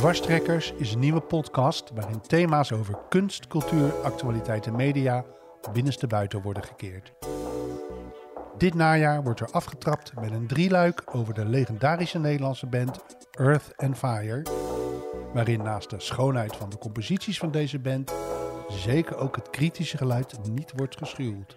Dwarstrekkers is een nieuwe podcast waarin thema's over kunst, cultuur, actualiteit en media binnenstebuiten worden gekeerd. Dit najaar wordt er afgetrapt met een drieluik over de legendarische Nederlandse band Earth and Fire, waarin naast de schoonheid van de composities van deze band zeker ook het kritische geluid niet wordt geschuwd.